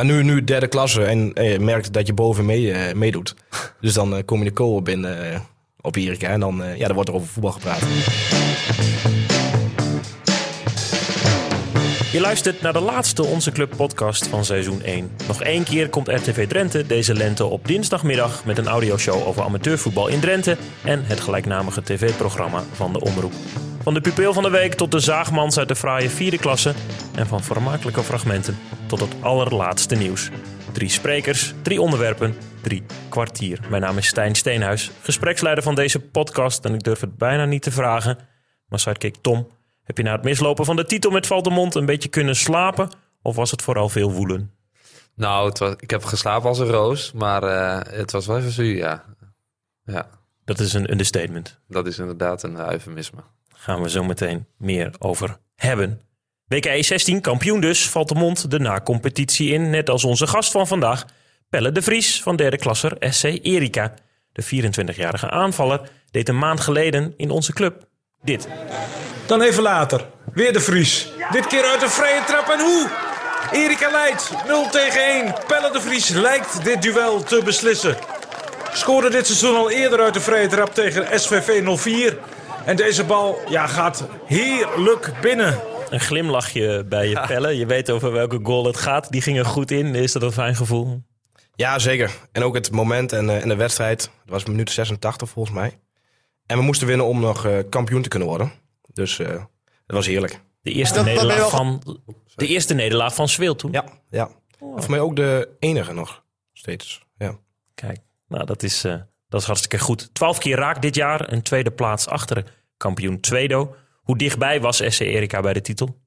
Maar nu, nu derde klasse en eh, je merkt dat je boven mee, eh, meedoet. Dus dan eh, kom je de kool binnen eh, op Erika en dan, ja, dan wordt er over voetbal gepraat. Je luistert naar de laatste Onze Club podcast van seizoen 1. Nog één keer komt RTV Drenthe deze lente op dinsdagmiddag met een audioshow over amateurvoetbal in Drenthe en het gelijknamige tv-programma van de Omroep. Van de pupil van de week tot de zaagmans uit de fraaie vierde klasse en van vermakelijke fragmenten tot het allerlaatste nieuws. Drie sprekers, drie onderwerpen, drie kwartier. Mijn naam is Stijn Steenhuis, gespreksleider van deze podcast en ik durf het bijna niet te vragen, maar sidekick Tom heb je na het mislopen van de titel met Valtemont een beetje kunnen slapen? Of was het vooral veel woelen? Nou, het was, ik heb geslapen als een roos, maar eh, het was wel even zuur, ja. Ja, Dat is een understatement. dat is inderdaad een uh, eufemisme. Gaan we zo meteen meer over hebben. WKE 16, kampioen dus, Valtemont de na-competitie in. Net als onze gast van vandaag, Pelle de Vries van derde klasser SC Erika. De 24-jarige aanvaller deed een maand geleden in onze club dit. Dan even later. Weer de Vries. Dit keer uit een vrije trap en hoe? Erika leidt 0 tegen 1. Pelle de Vries lijkt dit duel te beslissen. Scoorde dit seizoen al eerder uit de vrije trap tegen SVV 04. En deze bal ja, gaat heerlijk binnen. Een glimlachje bij je Pelle. Je weet over welke goal het gaat. Die ging er goed in. Is dat een fijn gevoel? Ja, zeker. En ook het moment en, eh, en de wedstrijd. Dat was minuut 86 volgens mij. En we moesten winnen om nog eh, kampioen te kunnen worden. Dus eh dat was heerlijk. De eerste, Dat- nederlaag wel- van, de eerste nederlaag van Sweel toen. Ja, ja. En voor mij ook de enige nog steeds. Ja. Kijk, nou dat is, eh, dat is hartstikke goed. Twaalf keer raak dit jaar. Een tweede plaats achter kampioen Tweedo. Hoe dichtbij was SC Erika bij de titel?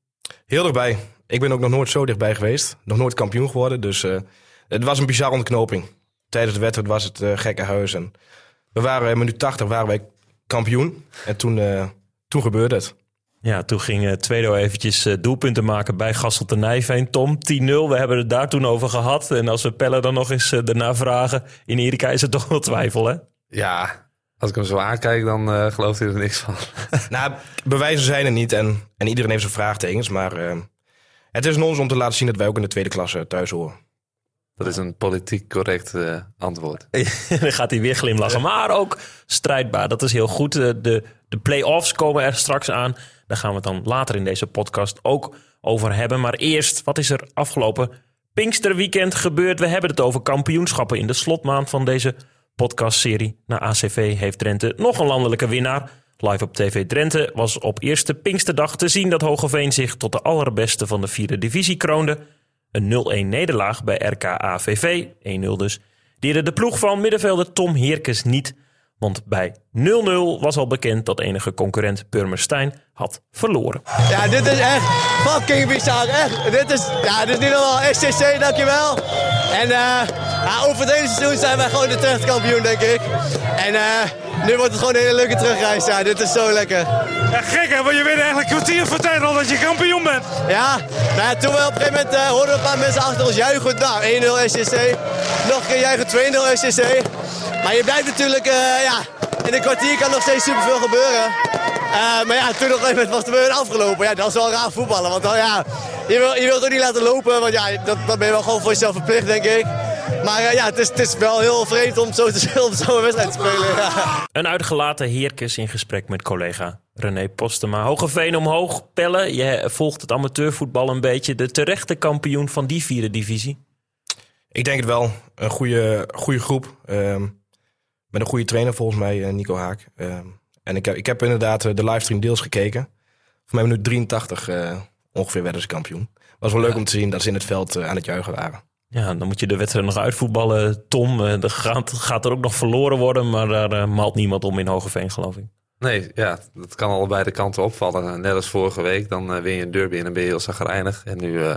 Heel dichtbij. Ik ben ook nog nooit zo dichtbij geweest. Nog nooit kampioen geworden. Dus eh, het was een bizarre ontknoping. Tijdens de wedstrijd was het gekke huis. En we waren in minuut 80 waren wij kampioen. En toen, eh, toen gebeurde het. Ja, toen ging eh, Tweedo eventjes eh, doelpunten maken bij Gassel te Nijveen. Tom, 10-0. We hebben het daar toen over gehad. En als we Pelle dan nog eens daarna vragen. In Erika is het toch wel twijfel, hè? Ja, als ik hem zo aankijk, dan eh, gelooft hij er niks van. Nou, bewijzen zijn er niet. En, en iedereen heeft zijn vraagtekens. Maar eh, het is aan ons om te laten zien dat wij ook in de tweede klasse thuis horen. Dat is een politiek correct eh, antwoord. dan gaat hij weer glimlachen. Maar ook strijdbaar. Dat is heel goed. De, de play-offs komen er straks aan. Daar gaan we het dan later in deze podcast ook over hebben. Maar eerst, wat is er afgelopen Pinksterweekend gebeurd? We hebben het over kampioenschappen in de slotmaand van deze podcastserie. Na ACV heeft Drenthe nog een landelijke winnaar. Live op TV Drenthe was op eerste Pinksterdag te zien dat Hogeveen zich tot de allerbeste van de vierde divisie kroonde. Een 0-1 nederlaag bij RKAVV, 1-0 dus, deerde de ploeg van middenvelder Tom Heerkes niet. Want bij 0-0 was al bekend dat enige concurrent Purmerstein had verloren. Ja, dit is echt fucking bizar. Echt. Dit is, ja, dit is niet normaal. SCC, dankjewel. En ja, over hele seizoen zijn wij gewoon de terecht kampioen, denk ik. En eh, nu wordt het gewoon een hele leuke terugreis. Ja, dit is zo lekker. Ja, gek hè, want je weet eigenlijk kwartier voor tijd al dat je kampioen bent. Ja, nou ja, toen we op een gegeven moment eh, hoorden we een paar mensen achter ons juichen. Nou, 1-0 SCC. Nog een keer juichen 2-0 SCC. Maar je blijft natuurlijk, eh, ja, in een kwartier kan nog steeds superveel gebeuren. Eh, maar ja, toen gegeven moment was het afgelopen. Ja, dat is wel raar voetballen. Want dan, ja, je wil, je wilt het ook niet laten lopen. Want ja, dat, dat ben je wel gewoon voor jezelf verplicht, denk ik. Maar eh, ja, het is, het is wel heel vreemd om zo, te, om zo een wedstrijd te spelen. Ja. Een uitgelaten Heerkes in gesprek met collega René Postema. Hogeveen omhoog, Pelle, je volgt het amateurvoetbal een beetje. De terechte kampioen van die vierde divisie. Ik denk het wel. Een goede, goede groep. ehm, met een goede trainer volgens mij, eh, Nico Haak. Ehm, en ik heb, ik heb inderdaad eh, de livestream deels gekeken. Voor mij minuut 83 eh, ongeveer werden ze kampioen. Was wel leuk om te zien dat ze in het veld aan het juichen waren. Ja, dan moet je de wedstrijd nog uitvoetballen. Tom, eh, er gaat, gaat er ook nog verloren worden, maar daar eh, maalt niemand om in Hogeveen, geloof ik. Nee, ja, dat kan allebei de kanten opvallen. Net als vorige week, dan eh, win je een derby en dan ben je heel zagrijnig. En nu, eh,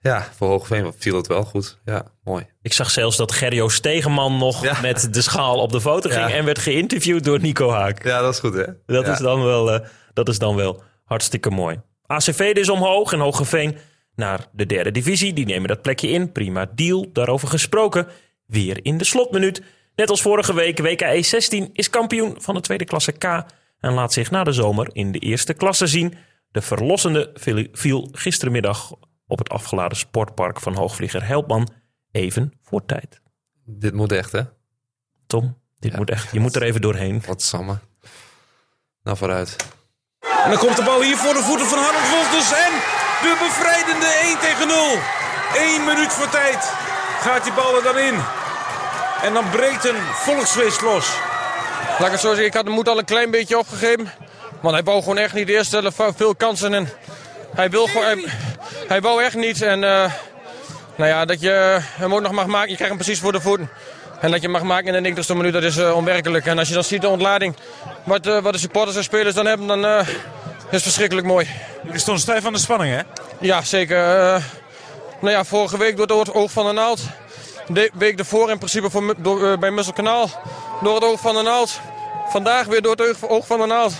ja, voor Hogeveen viel het wel goed. Ja, mooi. Ik zag zelfs dat Gerjo Stegeman nog Ja. met de schaal op de foto ging Ja. en werd geïnterviewd door Nico Haak. Ja, dat is goed hè? Dat, ja. is dan wel, eh, dat is dan wel hartstikke mooi. ACV dus omhoog en Hogeveen naar de derde divisie. Die nemen dat plekje in. Prima deal. Daarover gesproken. Weer in de slotminuut. Net als vorige week, WKE 16 is kampioen van de tweede klasse K. En laat zich na de zomer in de eerste klasse zien. De verlossende viel- viel gistermiddag op het afgeladen sportpark van hoogvlieger Helpman even voor tijd. Dit moet echt, hè? Tom, dit moet echt, je moet er even doorheen. Wat samme. Nou, vooruit. En dan komt de bal hier voor de voeten van Harold Wolters. En de bevrijdende 1 tegen 0. Eén minuut voor tijd gaat die bal er dan in. En dan breekt een volksfeest los. Laat ik het zo zeggen, ik had de moed al een klein beetje opgegeven. Want hij wou gewoon echt niet. De eerste helft veel kansen en hij wil gewoon... Hij, wou echt niet. En eh, nou ja, dat je hem ook nog mag maken. Je krijgt hem precies voor de voeten. En dat je mag maken in de 90ste minuut, dat is eh, onwerkelijk. En als je dan ziet de ontlading, wat, eh, wat de supporters en spelers dan hebben, dan eh, is het verschrikkelijk mooi. Je stond stijf aan de spanning, hè? Ja, zeker. Eh, nou ja, vorige week door het oog van de naald. De week ervoor in principe voor, door, eh, bij Musselkanaal door het oog van de naald. Vandaag weer door het oog- van de naald.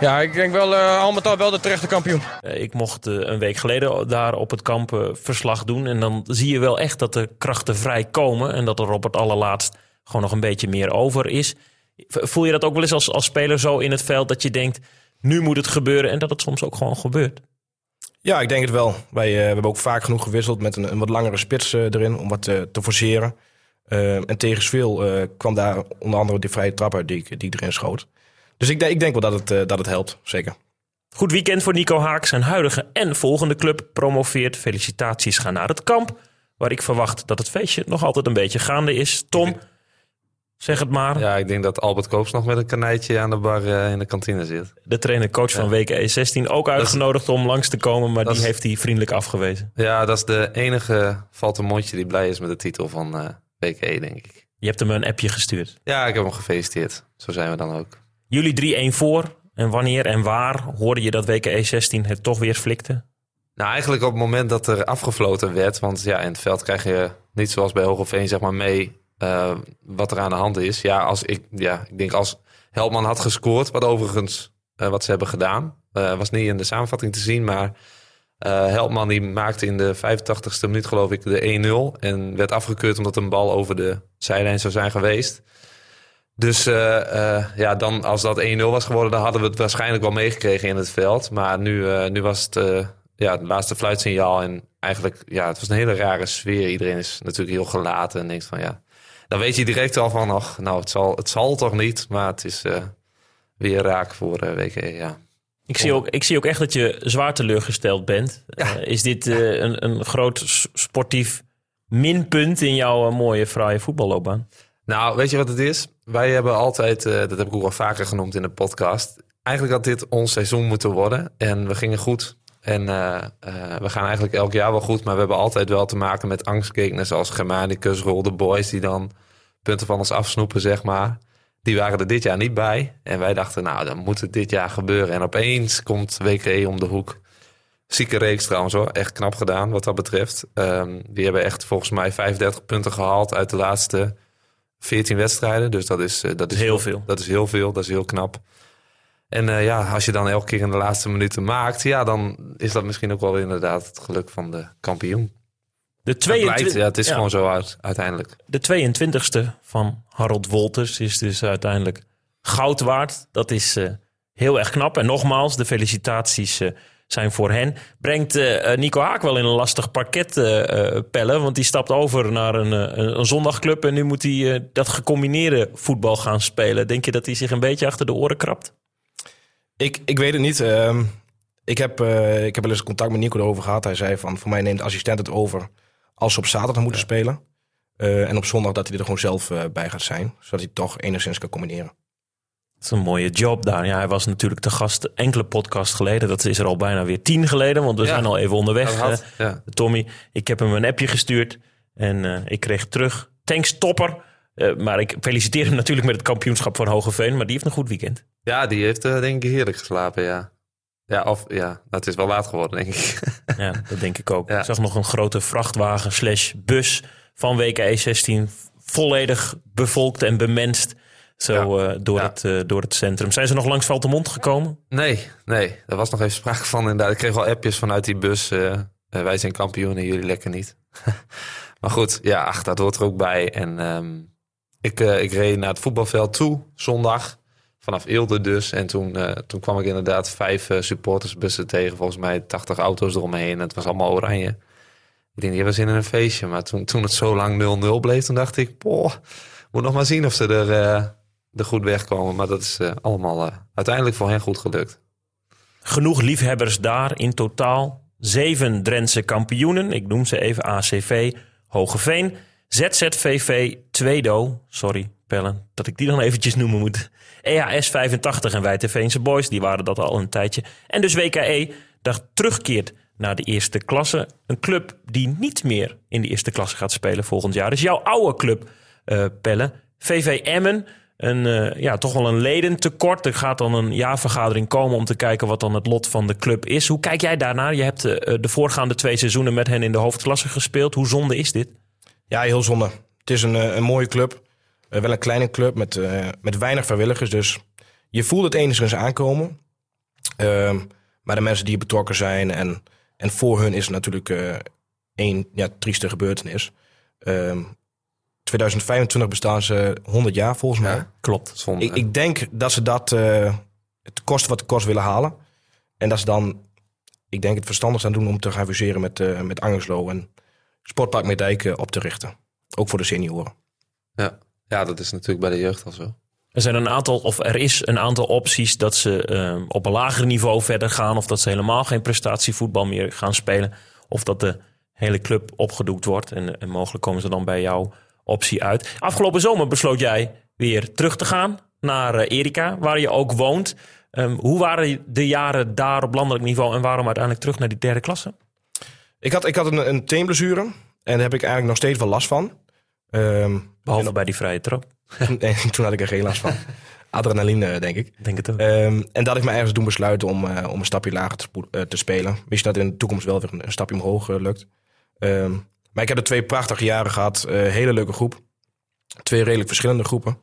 Ja, ik denk wel eh al met al wel de terechte kampioen. Ik mocht een week geleden daar op het kamp verslag doen. En dan zie je wel echt dat de krachten vrij komen. En dat er op het allerlaatst gewoon nog een beetje meer over is. Voel je dat ook wel eens als, als speler zo in het veld dat je denkt... nu moet het gebeuren en dat het soms ook gewoon gebeurt? Ja, ik denk het wel. Wij eh, we hebben ook vaak genoeg gewisseld met een, een wat langere spits eh, erin om wat eh, te forceren. En tegen Sveel kwam daar onder andere die vrije trap uit die die erin schoot. Dus ik, denk- ik denk wel dat het, dat het helpt, zeker. Goed weekend voor Nico Haak. Zijn huidige en volgende club promoveert. Felicitaties gaan naar het kamp. Waar ik verwacht dat het feestje nog altijd een beetje gaande is. Tom, zeg het maar. Ja, ik denk dat Albert Koops nog met een kanijtje aan de bar eh, in de kantine zit. De trainer-coach van WKE 16 ook uitgenodigd om langs te komen. Maar die is- heeft hij vriendelijk afgewezen. Ja, dat is de enige valt een mondje die blij is met de titel van eh WKE, denk ik. Je hebt hem een appje gestuurd. Ja, ik heb hem gefeliciteerd. Zo zijn we dan ook. Jullie 3-1 voor. En wanneer en waar hoorde je dat WKE 16 het toch weer flikte? Nou, eigenlijk op het moment dat er afgefloten werd. Want ja, in het veld krijg je niet zoals bij Hogeveen zeg maar mee eh, wat er aan de hand is. Ja, als ik, ja, ik denk als Helpman had gescoord, wat overigens eh, wat ze hebben gedaan. eh, was niet in de samenvatting te zien, maar Helpman die maakte in de 85ste minuut geloof ik de 1-0. En werd afgekeurd omdat een bal over de zijlijn zou zijn geweest. Dus ja, dan als dat 1-0 was geworden, dan hadden we het waarschijnlijk wel meegekregen in het veld. Maar nu, nu was het ja, het laatste fluitsignaal. En eigenlijk, ja, het was een hele rare sfeer. Iedereen is natuurlijk heel gelaten en denkt van ja. Dan weet je direct al van, ach, nou, het zal, het zal toch niet. Maar het is eh, weer raak voor WKE, ja. Ik zie, ook, ik zie ook echt dat je zwaar teleurgesteld bent. Eh, is dit een, een groot sportief minpunt in jouw mooie, fraaie voetballoopbaan? Nou, weet je wat het is? Wij hebben altijd, dat heb ik ook al vaker genoemd in de podcast. Eigenlijk had dit ons seizoen moeten worden. En we gingen goed. En eh, eh, we gaan eigenlijk elk jaar wel goed. Maar we hebben altijd wel te maken met angstgegners als Germanicus, Rolde Boys... die dan punten van ons afsnoepen, zeg maar. Die waren er dit jaar niet bij. En wij dachten, nou, dan moet het dit jaar gebeuren. En opeens komt WKE om de hoek. Zieke reeks trouwens hoor. Echt knap gedaan wat dat betreft. Ehm, die hebben echt volgens mij 35 punten gehaald uit de laatste 14 wedstrijden. Dus dat is, eh, dat is Heel veel. Dat is heel veel. Dat is heel knap. En eh, ja, als je dan elke keer in de laatste minuten maakt, ja, dan is dat misschien ook wel inderdaad het geluk van de kampioen. De, Het blijkt, 22 ja, het is ja, gewoon zo uit, uiteindelijk. de 22e van Harold Wolters is dus uiteindelijk goud waard. Dat is eh, heel erg knap. En nogmaals, de felicitaties eh, zijn voor hen. Brengt Nico Haak wel in een lastig parket pellen. Want die stapt over naar een, een, een zondagclub. En nu moet hij dat gecombineerde voetbal gaan spelen. Denk je dat hij zich een beetje achter de oren krabt? Ik, ik weet het niet. Ehm, ik, heb, eh, ik heb wel eens contact met Nico erover gehad. Hij zei van, voor mij neemt de assistent het over als ze op zaterdag moeten spelen. Eh, en op zondag dat hij er gewoon zelf eh, bij gaat zijn. Zodat hij toch enigszins kan combineren. Dat is een mooie job daar. Ja, hij was natuurlijk te gast enkele podcast geleden. Dat is er al bijna weer tien geleden. Want we Ja, zijn al even onderweg. Dat had, ja. Tommy, ik heb hem een appje gestuurd en eh, ik kreeg terug. Thanks topper. Eh, maar ik feliciteer hem natuurlijk met het kampioenschap van Hogeveen. Maar die heeft een goed weekend. Ja, die heeft eh, denk ik heerlijk geslapen, ja. Ja, of ja, nou, het is wel laat geworden, denk ik. Ja, dat denk ik ook. Ja. Ik zag nog een grote vrachtwagen slash bus van WKE 16. Volledig bevolkt en bemenst. Zo eh, door, Ja. Het, eh, door het centrum. Zijn ze nog langs Valtemont gekomen? Nee, nee, daar was nog even sprake van inderdaad. Ik kreeg wel appjes vanuit die bus. wij zijn kampioen en jullie lekker niet. maar goed, ja, ach, dat hoort er ook bij. En ehm, ik, ik reed naar het voetbalveld toe, zondag. Vanaf Eelde dus. En toen, eh, toen kwam ik inderdaad vijf eh, supportersbussen tegen. Volgens mij 80 auto's eromheen. En het was allemaal oranje. Ik denk, die was in een feestje. Maar toen, toen het zo lang 0-0 bleef, toen dacht ik... Poh, moet nog maar zien of ze er, eh, er goed wegkomen. Maar dat is allemaal uiteindelijk voor hen goed gelukt. Genoeg liefhebbers daar in totaal. Zeven Drentse kampioenen. Ik noem ze even ACV, Hogeveen, ZZVV, Tweedo. Sorry, Pellen, dat ik die dan eventjes noemen moet. EHS 85 en Wijteveense Boys, die waren dat al een tijdje. En dus WKE, dat terugkeert naar de eerste klasse. Een club die niet meer in de eerste klasse gaat spelen volgend jaar. Dus jouw oude club, eh Pelle. VV Emmen, een, eh, ja, toch wel een ledentekort. Er gaat dan een jaarvergadering komen om te kijken wat dan het lot van de club is. Hoe kijk jij daarnaar? Je hebt eh, de voorgaande twee seizoenen met hen in de hoofdklasse gespeeld. Hoe zonde is dit? Ja, heel zonde. Het is een, een mooie club. Eh, wel een kleine club met, eh, met weinig vrijwilligers. Dus je voelt het enigszins aankomen. Ehm, maar de mensen die betrokken zijn en, en voor hun is het natuurlijk eh één ja, trieste gebeurtenis. Ehm 2025 bestaan ze 100 jaar volgens mij. Klopt. Zonde, Ik, ik denk dat ze dat het kost wat het kost willen halen. En dat ze dan, ik denk het verstandig zijn doen om te gaan fuseren met, met Angerslo en Sportpark Meerdijk eh, op te richten. Ook voor de senioren. ja. Ja, dat is natuurlijk bij de jeugd al zo. Er zijn een aantal, of er is een aantal opties dat ze eh, op een lager niveau verder gaan. Of dat ze helemaal geen prestatievoetbal meer gaan spelen. Of dat de hele club opgedoekt wordt. En, en mogelijk komen ze dan bij jouw optie uit. Afgelopen zomer besloot jij weer terug te gaan naar eh, Erika, waar je ook woont. Ehm, hoe waren de jaren daar op landelijk niveau en waarom uiteindelijk terug naar die derde klasse? Ik had, ik had een, een teenblessure en daar heb ik eigenlijk nog steeds wel last van. Ehm, Behalve bij die vrije trap. en toen had ik er geen last van. Adrenaline, denk ik. Denk het ook. Ehm, en dat ik me ergens doen besluiten om, eh, om een stapje lager te, eh, te spelen. Wist je dat in de toekomst wel weer een, een stapje omhoog eh, lukt. Ehm, maar ik heb er twee prachtige jaren gehad. Eh, hele leuke groep. Twee redelijk verschillende groepen.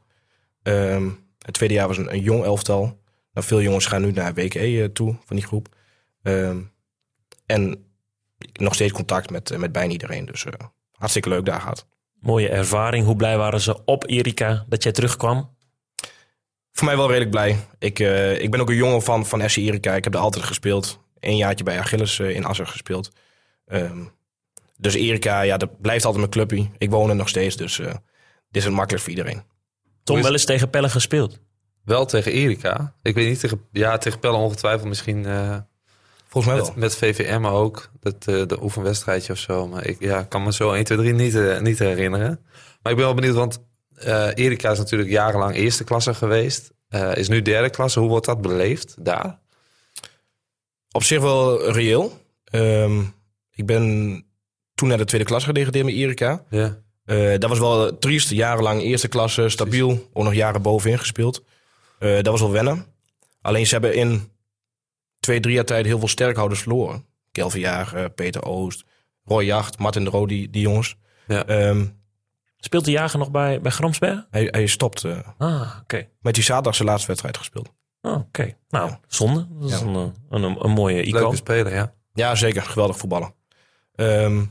Ehm, het tweede jaar was een, een jong elftal. Nou, veel jongens gaan nu naar WKE toe van die groep. En nog steeds contact met, met bijna iedereen. Dus hartstikke leuk daar gehad. Mooie ervaring. Hoe blij waren ze op Erika dat jij terugkwam? Voor mij wel redelijk blij. Ik, eh, ik ben ook een jongen van, van FC Erika. Ik heb er altijd gespeeld. Eén jaartje bij Achilles eh, in Assen gespeeld. Ehm, dus Erika, ja, dat blijft altijd mijn clubje. Ik woon er nog steeds, dus eh, dit is het makkelijk voor iedereen. Tom is- wel eens tegen Pelle gespeeld. Wel tegen Erika. Ik weet niet, tegen, ja, tegen Pelle ongetwijfeld misschien eh, Volgens mij wel. met, met VVM ook. Dat, eh de oefenwedstrijdje of zo. Maar ik ja, kan me zo 1, 2, 3 niet, eh, niet herinneren. Maar ik ben wel benieuwd, want eh, Erika is natuurlijk jarenlang eerste klasse geweest. Is nu derde klasse. Hoe wordt dat beleefd daar? Op zich wel reëel. Ehm, ik ben toen naar de tweede klas gedegradeerd met Erika. Ja. Dat was wel triest. Jarenlang eerste klasse, stabiel. Ook nog jaren bovenin gespeeld. Dat was wel wennen. Alleen ze hebben in twee, drie jaar tijd heel veel sterkhouders verloren. Kelvin Jager, Peter Oost, Roy Jacht, Martin de Roo, die, die jongens. Ja. Ehm, Speelt de jager nog bij, bij Gramsberg? hij, hij stopt. eh Ah, oké. met die zaterdag zijn laatste wedstrijd gespeeld. Ah, oké. Nou, Ja. zonde. Dat is Ja. een, eh, een, een, een mooie icoon. Leuke speler, ja. Ja, zeker. Geweldig voetballen. Ehm,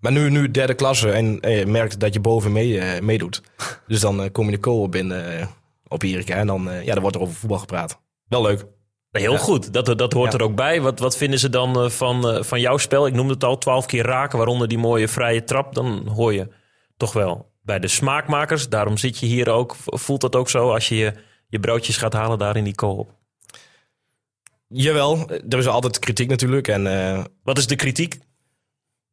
maar nu, nu derde klasse en eh, je merkt dat je boven mee, eh, meedoet. Dus dan eh, kom je de kool binnen eh, op Erika en dan, eh, ja, dan wordt er over voetbal gepraat. Wel leuk. Heel goed, dat, dat hoort Ja. er ook bij. Wat, wat vinden ze dan eh, van, eh, van jouw spel? Ik noemde het al, twaalf keer raken, waaronder die mooie vrije trap. Dan hoor je toch wel bij de smaakmakers. Daarom zit je hier ook. Voelt dat ook zo als je je, je broodjes gaat halen daar in die koop? Jawel, er is altijd kritiek natuurlijk. En eh, Wat is de kritiek?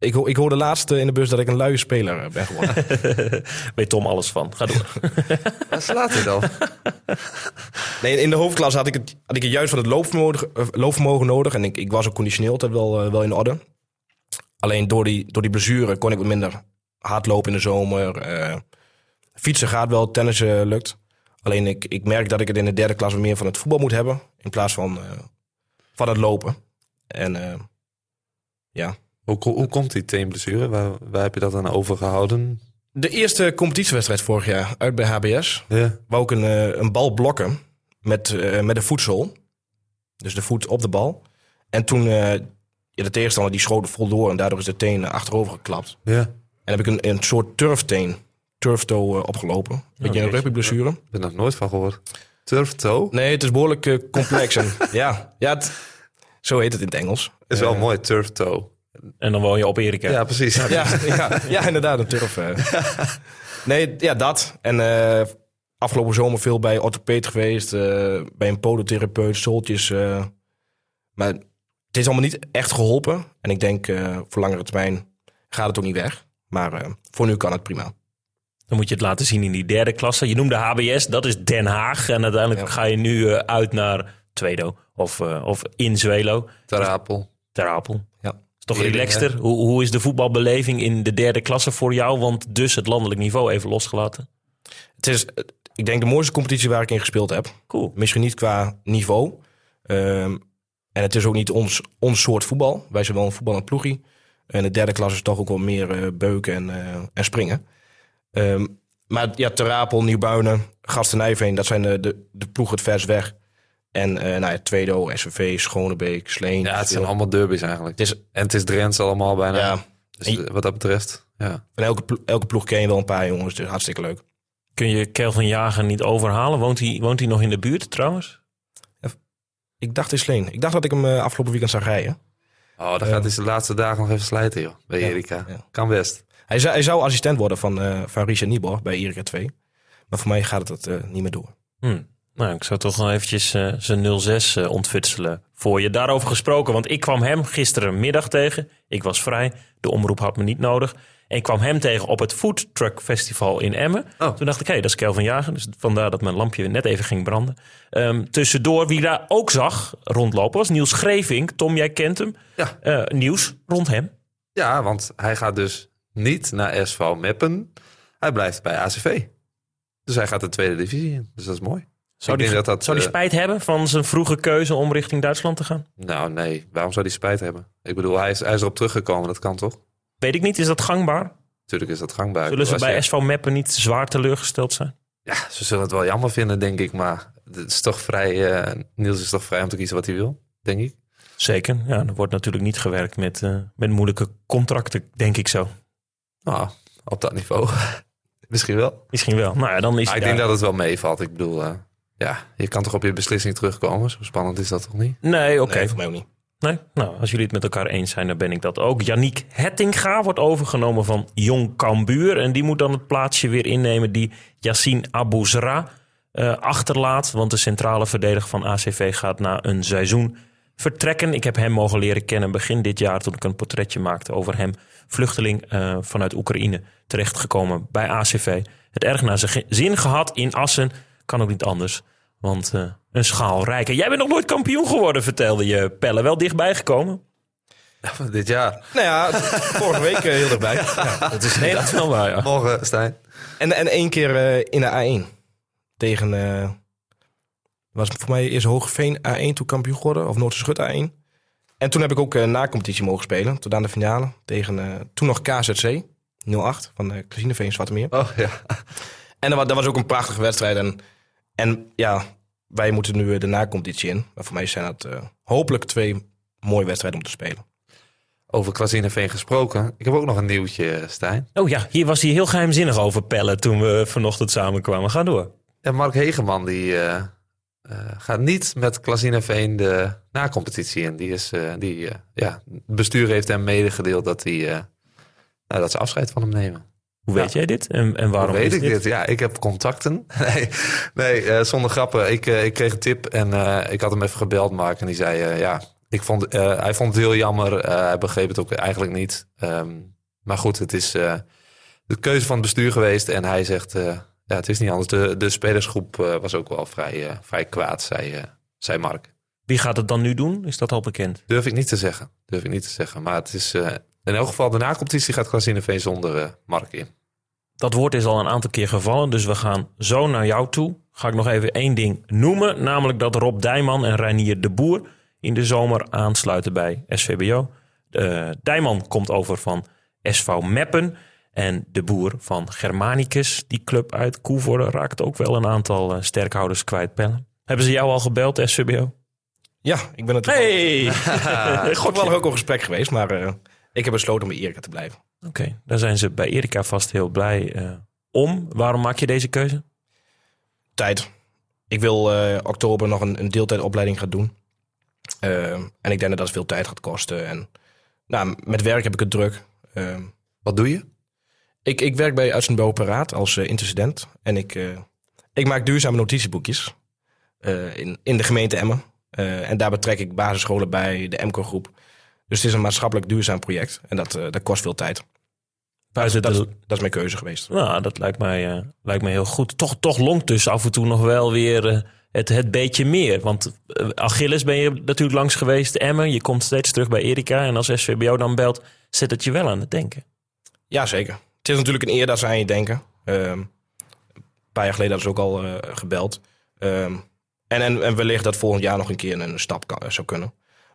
Ik, ho- ik hoorde laatst eh, in de bus dat ik een luie speler eh, ben geworden. Weet Tom alles van. Ga door. Waar slaat hij dan? nee, in de hoofdklasse had ik het, had ik het juist van het loopvermogen, eh, loopvermogen nodig. En ik, ik was ook conditioneel altijd wel, wel in orde. Alleen door die, door die blessure kon ik wat minder hard lopen in de zomer. eh, fietsen gaat wel, tennissen lukt. Alleen ik, ik merk dat ik het in de derde klas meer van het voetbal moet hebben. In plaats van, eh, van het lopen. En eh, ja. Hoe, ko- hoe komt die teenblessure? Waar, waar heb je dat aan overgehouden? De eerste competitiewedstrijd vorig jaar uit bij HBS. Ja. wou ik een, eh, een bal blokken met, eh met de voedsel. Dus de voet op de bal. En toen, ja, de tegenstander die schoot vol door en daardoor is de teen achterover geklapt. ja. En heb ik een, een soort turfteen, turftoe eh, opgelopen. Beetje een jeetje. rugbyblessure. Ik heb er nog nooit van gehoord. Turf toe. Nee, het is behoorlijk eh, complex. en, ja, ja het- zo heet het in het Engels. is wel mooi, turf toe. En dan woon je op Erika. Ja, precies. Ja, ja, ja, inderdaad, een turf. eh. Nee, ja, dat. En eh, afgelopen zomer veel bij orthopeed geweest. eh, bij een podotherapeut, zoltjes. eh. maar het is allemaal niet echt geholpen. En ik denk, eh, voor langere termijn gaat het ook niet weg. Maar eh, voor nu kan het prima. Dan moet je het laten zien in die derde klasse. Je noemde HBS, dat is Den Haag. En uiteindelijk Ja. ga je nu uit naar Tweedo of, of in Zwelo, Ter Apel. Ter Apel. Is toch Heerlijk, relaxter? Hoe, hoe is de voetbalbeleving in de derde klasse voor jou? Want dus het landelijk niveau even losgelaten. Het is, ik denk, de mooiste competitie waar ik in gespeeld heb. Cool. Misschien niet qua niveau. Ehm, en het is ook niet ons, ons soort voetbal. Wij zijn wel een voetballend ploegie. En de derde klas is toch ook wel meer eh, beuken en, eh, en springen. Ehm, maar ja, Terapel, Nieuwbuinen, Gasten Nijveen, dat zijn de, de, de ploegen het vers weg. En eh nou ja, Tweedo, SVV, Schonebeek, Sleen. Ja, het zijn allemaal derbies eigenlijk. Het is, En het is Drents allemaal bijna. ja, Dus eh, wat dat betreft, ja. van elke, plo- elke ploeg ken je wel een paar jongens. Dus hartstikke leuk. Kun je Kelvin Jager niet overhalen? Woont hij, woont hij nog in de buurt trouwens? Ik dacht in Sleen. Ik dacht dat ik hem eh, afgelopen weekend zag rijden. Oh, dan gaat hij de laatste dagen nog even slijten, joh. Bij Ja, Erika. ja. Kan best. Hij zou, hij zou assistent worden van, eh van Richard Nieborg bij Erika 2. Maar voor mij gaat het eh, niet meer door. Hm. Nou, ik zou toch nog eventjes eh, zijn 06 eh, ontfutselen voor je. Daarover gesproken, want ik kwam hem gisterenmiddag tegen. Ik was vrij, de omroep had me niet nodig. En ik kwam hem tegen op het Food Truck Festival in Emmen. Oh. Toen dacht ik, hé, dat is Kelvin Jager. Dus vandaar dat mijn lampje net even ging branden. Ehm, tussendoor, wie daar ook zag rondlopen, was Niels Grevink. Tom, jij kent hem. Ja. Eh, nieuws rond hem. Ja, want hij gaat dus niet naar SV Meppen. Hij blijft bij ACV. Dus hij gaat de tweede divisie in. Dus dat is mooi. Zou denk dat dat, zou die eh, spijt hebben van zijn vroege keuze om richting Duitsland te gaan? Nou, nee. Waarom zou hij spijt hebben? Ik bedoel, hij is, hij is erop teruggekomen. Dat kan toch? Weet ik niet, is dat gangbaar? Natuurlijk is dat gangbaar. Zullen ze bij je- SV Meppen niet zwaar teleurgesteld zijn? Ja, ze zullen het wel jammer vinden, denk ik. Maar het is toch vrij... eh, Niels is toch vrij om te kiezen wat hij wil, denk ik. Zeker. Ja, er wordt natuurlijk niet gewerkt met, eh, met moeilijke contracten, denk ik zo. Nou, op dat niveau. Misschien wel. Misschien wel. Nou ja, dan is Maar ik denk dat het wel meevalt. Ik bedoel, eh, ja, je kan toch op je beslissing terugkomen. Zo spannend is dat toch niet? Nee, oké. Nee, voor mij ook niet. Nee? Nou, als jullie het met elkaar eens zijn, dan ben ik dat ook. Yannick Hettinga wordt overgenomen van Jong Cambuur. En die moet dan het plaatsje weer innemen die Yassine Abouzra eh achterlaat. Want de centrale verdediger van ACV gaat na een seizoen vertrekken. Ik heb hem mogen leren kennen begin dit jaar toen ik een portretje maakte over hem. Vluchteling eh, vanuit Oekraïne, terechtgekomen bij ACV. Het erg naar zijn zin gehad in Assen. Kan ook niet anders. Want eh, een schaal rijker. Jij bent nog nooit kampioen geworden, vertelde je Pelle. Wel dichtbij gekomen. Dit jaar. Nou ja, vorige week eh, heel dichtbij. Ja, dat is Nee, dat wel waar, ja. Morgen, Stijn. En, en één keer eh, in de A1. Tegen, eh was voor mij eerst Hogeveen A1 toen kampioen geworden. Of Noorderschut A1. En toen heb ik ook eh, na competitie mogen spelen. Tot aan de finale. Tegen eh, toen nog KZC 08 van de Casineveen Zwarte Meer. Oh ja. En dat was, dat was ook een prachtige wedstrijd. En, en ja, wij moeten nu eh, de na-competitie in. Maar voor mij zijn dat eh, hopelijk twee mooie wedstrijden om te spelen. Over Klazineveen gesproken. Ik heb ook nog een nieuwtje, Stijn. Oh ja, hier was hij heel geheimzinnig over Pelle toen we vanochtend samenkwamen. Ga door. Ja, Mark Hegeman die, eh, eh, gaat niet met Klazineveen de na-competitie in. Die is, eh, die, eh, ja, het bestuur heeft hem medegedeeld dat, hij, eh, nou, dat ze afscheid van hem nemen. Hoe weet jij dit? En, en waarom Hoe weet ik dit? Ja, ik heb contacten. nee, nee eh, zonder grappen. Ik, eh, ik kreeg een tip en eh, ik had hem even gebeld, Mark. En die zei, ja, ik vond, hij vond het heel jammer. Hij begreep het ook eigenlijk niet. Ehm, maar goed, het is de keuze van het bestuur geweest. En hij zegt, ja, het is niet anders. De, de spelersgroep was ook wel vrij, vrij kwaad, zei, zei Mark. Wie gaat het dan nu doen? Is dat al bekend? Durf ik niet te zeggen. Durf ik niet te zeggen. Maar het is in elk geval de na-competitie gaat Klazineveen zonder eh, Mark in. Dat woord is al een aantal keer gevallen, dus we gaan zo naar jou toe. Ga ik nog even één ding noemen, namelijk dat Rob Dijman en Reinier de Boer in de zomer aansluiten bij SVBO. Eh Dijman komt over van SV Meppen en de Boer van Germanicus. Die club uit Koevoorde raakt ook wel een aantal eh, sterkhouders kwijt. Pellen. Hebben ze jou al gebeld, SVBO? Ja, ik ben natuurlijk Hey! God wel ook al gesprek geweest. Maar eh, ik heb besloten om bij Erika te blijven. Oké, daar zijn ze bij Erika vast heel blij eh, om. Waarom maak je deze keuze? Tijd. ik wil eh, oktober nog een, een deeltijdopleiding gaan doen. Ehm, en ik denk dat dat veel tijd gaat kosten. En nou, met werk heb ik het druk. Ehm, Wat doe je? ik, ik werk bij Uitzendbureau Paraat als eh, intercedent. En ik, eh, ik maak duurzame notitieboekjes eh, in, in de gemeente Emmen. Eh, en daar betrek ik basisscholen bij, de MCO groep. Dus het is een maatschappelijk duurzaam project. En dat, eh, dat kost veel tijd. Buiten Dat, dat is mijn keuze geweest. nou, dat lijkt mij, eh, lijkt mij heel goed. Toch, toch longt dus af en toe nog wel weer eh, het, het beetje meer. Want Achilles ben je natuurlijk langs geweest. Emmen, je komt steeds terug bij Erika. En als SVBO dan belt, zet het je wel aan het denken. Ja, zeker. Het is natuurlijk een eer dat ze aan je denken. Ehm, een paar jaar geleden hadden ze ook al gebeld. Ehm, en, en, en wellicht dat volgend jaar nog een keer een stap kan, zou kunnen.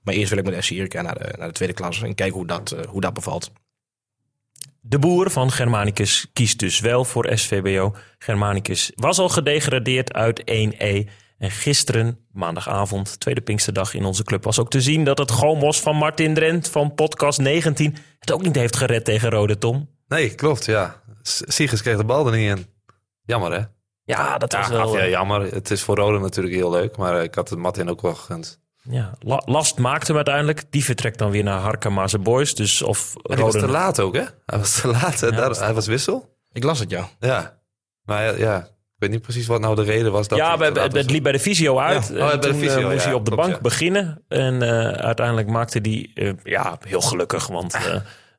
Maar eerst wil ik met SC Erika naar de, naar de tweede klasse en kijken hoe dat, eh, hoe dat bevalt. De boer van Germanicus kiest dus wel voor SVBO. Germanicus was al gedegradeerd uit 1E. En gisteren, maandagavond, tweede Pinksterdag in onze club, was ook te zien dat het Gomos van Martin Drent van podcast 19 het ook niet heeft gered tegen Rode Tom. Nee, klopt, ja. S- Siegers kreeg de bal er niet in. Jammer, hè? Ja, dat was Ja, wel... ja, eh, jammer. Het is voor Rode natuurlijk heel leuk, maar eh, ik had het Martin ook wel gegund. Ja, La- Last maakte hem uiteindelijk. Die vertrekt dan weer naar Harkemaze Boys. Dus of Maar was te laat ook, hè? Hij was te laat. Ja, Daar- was- hij was wissel. Ik las het, ja. Ja. Maar ja, ja, ik weet niet precies wat nou de reden was. Dat ja, we, het, het liep bij de visio uit. Ja. En Oh, bij de toen eh, fysio, moest ja, hij op de klopt, bank ja. beginnen. En eh, uiteindelijk maakte hij, eh, ja, heel gelukkig. Want eh,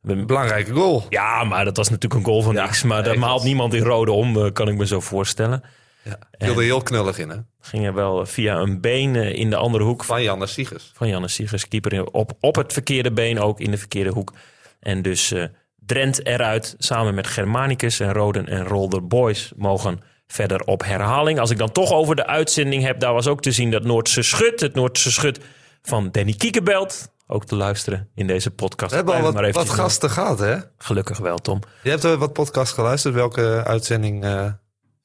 we- Belangrijke goal. ja, maar dat was natuurlijk een goal van Ja, niks. Maar daar nee, maalt niemand in rode om, eh, kan ik me zo voorstellen. Ja. Er heel knullig in, hè? Ging er wel via een been eh, in de andere hoek Van Janne Siegers. van Janne Siegers, keeper op, op het verkeerde been, ook in de verkeerde hoek. En dus eh Drent eruit, samen met Germanicus en Roden en Rolder Boys mogen verder op herhaling. Als ik dan toch over de uitzending heb, daar was ook te zien dat Noordse Schut, het Noordse Schut van Danny Kiekebelt, ook te luisteren in deze podcast. We hebben al wat, gasten gehad, hè? Gelukkig wel, Tom. Je hebt wat podcast geluisterd. Welke uitzending eh,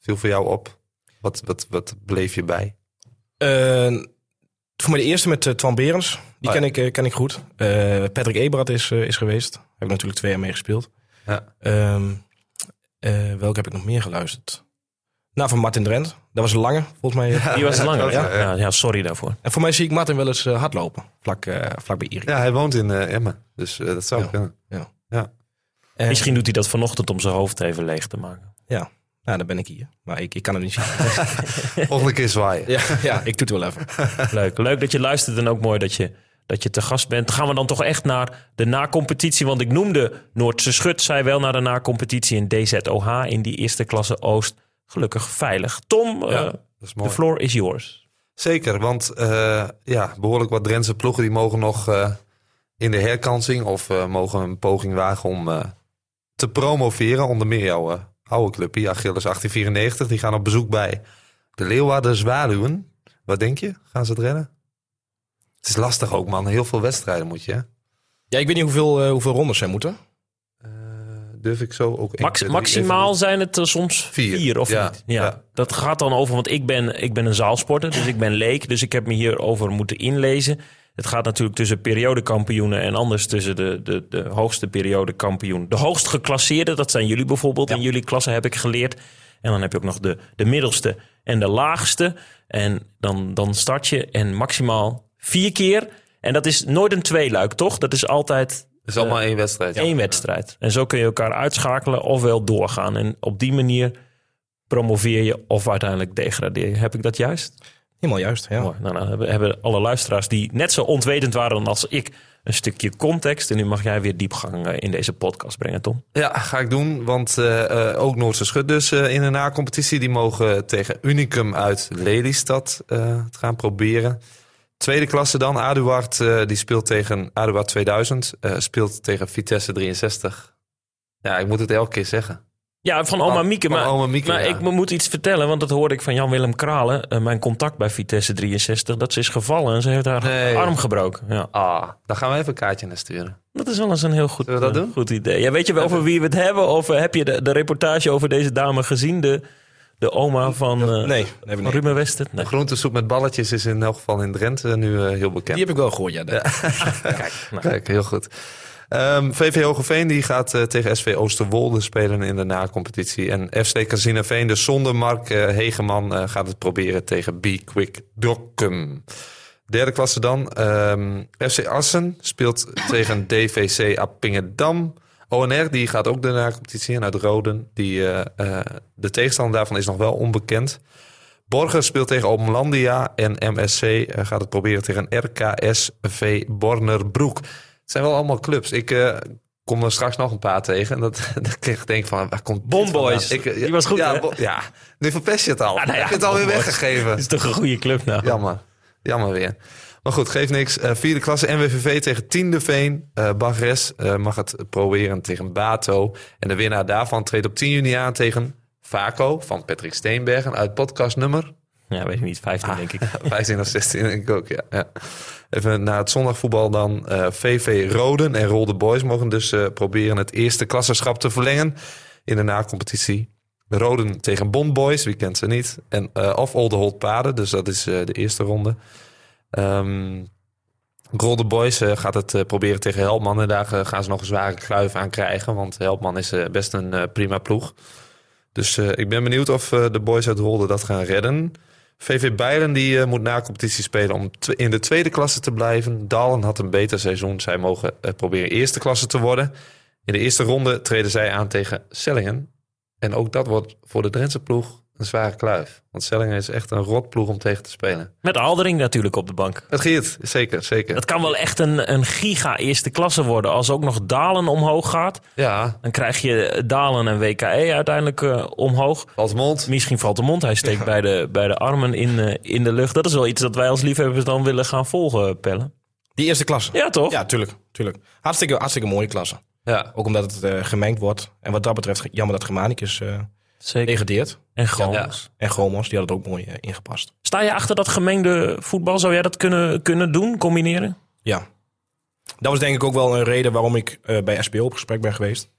viel voor jou op? Wat, wat, wat bleef je bij? Eh, voor mij de eerste met eh, Twan Berens. Die Oh, ja. ken, ik, eh, ken ik goed. Eh, Patrick Eberhard is, is geweest. Daar heb ik natuurlijk twee jaar mee gespeeld. Ja. Ehm, eh, welke heb ik nog meer geluisterd? Nou, van Martin Drent. Dat was een lange, volgens mij. Die was langer, Ja, ja? Ja, ja, sorry daarvoor. En voor mij zie ik Martin wel eens hardlopen. Vlak, eh, vlak bij Erik. Ja, hij woont in Emmen. Dus dat zou Ja. kunnen. En- Misschien doet hij dat vanochtend om zijn hoofd even leeg te maken. Ja, nou, dan ben ik hier. Maar ik, ik kan het niet zien. Volgende keer zwaaien. ja, ja, ik doe het wel even. Leuk, leuk dat je luistert en ook mooi dat je, dat je te gast bent. Gaan we dan toch echt naar de na-competitie? Want ik noemde Noordse Schut, zij wel naar de na-competitie in DZOH in die eerste klasse Oost. Gelukkig veilig. Tom, eh, Dat is de floor is yours. Zeker, want eh, ja, behoorlijk wat Drentse ploegen die mogen nog eh, in de herkansing of eh, mogen een poging wagen om eh, te promoveren. Onder meer jouw oude clubje, Achilles 1894. Die gaan op bezoek bij de Leeuwarden Zwaluwen. Wat denk je? Gaan ze het redden? Het is lastig ook, man. Heel veel wedstrijden moet je. hè? Ja, ik weet niet hoeveel, eh, hoeveel rondes zij moeten. Eh, durf ik zo ook... Max, maximaal even- zijn het er soms Vier. vier, of Ja, niet? Ja. ja. Dat gaat dan over, want ik ben, ik ben een zaalsporter, dus ik ben leek. Dus ik heb me hierover moeten inlezen. Het gaat natuurlijk tussen periodekampioenen en anders tussen de, de, de hoogste periodekampioen. De hoogst geclasseerde, dat zijn jullie bijvoorbeeld. In jullie klasse heb ik geleerd. En dan heb je ook nog de, de middelste en de laagste. En dan, dan start je en maximaal vier keer. En dat is nooit een tweeluik, toch? Dat is altijd Het is allemaal één wedstrijd. één wedstrijd. En zo kun je elkaar uitschakelen ofwel doorgaan. En op die manier promoveer je of uiteindelijk degradeer je. Heb ik dat juist? Helemaal juist, ja. Mooi. Nou, nou hebben, hebben alle luisteraars die net zo ontwetend waren als ik een stukje context. En nu mag jij weer diepgang eh, in deze podcast brengen, Tom. Ja, ga ik doen. Want eh, eh, ook Noordse Schut dus eh, in de na-competitie. Die mogen tegen Unicum uit Lelystad eh, het gaan proberen. Tweede klasse dan. Aduard eh, die speelt tegen Aduard 2000. eh, speelt tegen Vitesse 63. Ja, ik moet het elke keer zeggen. Ja, van oma Mieke. van Maar, oma Mieke, maar ja. ik moet iets vertellen, want dat hoorde ik van Jan-Willem Kralen. eh, mijn contact bij Vitesse 63. Dat ze is gevallen en ze heeft haar Nee. arm gebroken. Ja. Ah, daar gaan we even een kaartje naar sturen. Dat is wel eens een heel goed, Zullen we dat eh, doen? goed idee. Ja, weet je wel over wie we het hebben? Of eh, heb je de, de reportage over deze dame gezien? De, de oma van, eh Nee, van niet. Ruben Wester? Nee. Groentesoep met balletjes is in elk geval in Drenthe nu heel bekend. Die heb ik wel gehoord, ja. Kijk, nou, Kijk, heel goed. Ehm, VV Hogeveen die gaat eh, tegen SV Oosterwolde spelen in de na-competitie. En FC Casinaveen, dus zonder Mark eh, Hegeman, eh, gaat het proberen tegen B-Quick Dokkum. Derde klasse dan. Ehm, FC Assen speelt tegen DVC Appingedam. ONR die gaat ook de na-competitie in uit Roden. Die, de tegenstander daarvan is nog wel onbekend. Borger speelt tegen Omlandia en MSC gaat het proberen tegen RKSV Bornerbroek. Het zijn wel allemaal clubs. Ik eh, kom er straks nog een paar tegen. En dat, dat kreeg ik denk van, waar komt Bomboys. Ik, eh, Die was goed, ja, ja, nu verpest je het al. nou ja, Heb je het alweer weggegeven? Dat is toch een goede club nou? Jammer. Jammer weer. Maar goed, geeft niks. Eh, vierde klasse NWVV tegen tiende Veen. Eh Bagres eh, mag het proberen tegen Bato. En de winnaar daarvan treedt op 10 juni aan tegen Vaco van Patrick Steenbergen uit podcast nummer Ja, weet ik niet. 15 denk ik. 15 of 16 denk ik ook, ja. ja. Even naar het zondagvoetbal dan. Eh, VV Roden en Rolde Boys mogen dus eh, proberen het eerste klassenschap te verlengen in de na-competitie. Roden tegen Bond Boys, wie kent ze niet. En, eh, of Paden, dus dat is eh, de eerste ronde. Ehm Rolde Boys eh, gaat het eh, proberen tegen Helpman. En daar eh, gaan ze nog een zware kluif aan krijgen. Want Helpman is eh, best een eh, prima ploeg. Dus eh, ik ben benieuwd of eh, de boys uit Rolde dat gaan redden. VV Bijlen die eh, moet na competitie spelen om in de tweede klasse te blijven. Dalen had een beter seizoen. Zij mogen eh, proberen eerste klasse te worden. In de eerste ronde treden zij aan tegen Sellingen. En ook dat wordt voor de Drentse ploeg een zware kluif. Want Sellingen is echt een rotploeg om tegen te spelen. Met Aldering natuurlijk op de bank. Het Geert, zeker, zeker. Dat kan wel echt een, een giga eerste klasse worden. Als ook nog Dalen omhoog gaat, Ja, dan krijg je Dalen en WKE uiteindelijk eh, omhoog. Valtemont. Misschien valt de mond. Hij steekt bij, de, bij de armen in, eh, in de lucht. Dat is wel iets dat wij als liefhebbers dan willen gaan volgen, Pelle. Die eerste klasse. Ja, toch? Ja, tuurlijk. tuurlijk. Hartstikke, hartstikke mooie klasse. Ja, Ook omdat het eh, gemengd wordt. En wat dat betreft, jammer dat Germanicus eh Zeker. En. Ja. En Gromos, die had het ook mooi eh, ingepast. Sta je achter dat gemengde voetbal? Zou jij dat kunnen, kunnen doen, combineren? Ja. Dat was denk ik ook wel een reden waarom ik eh, bij SBO op gesprek ben geweest.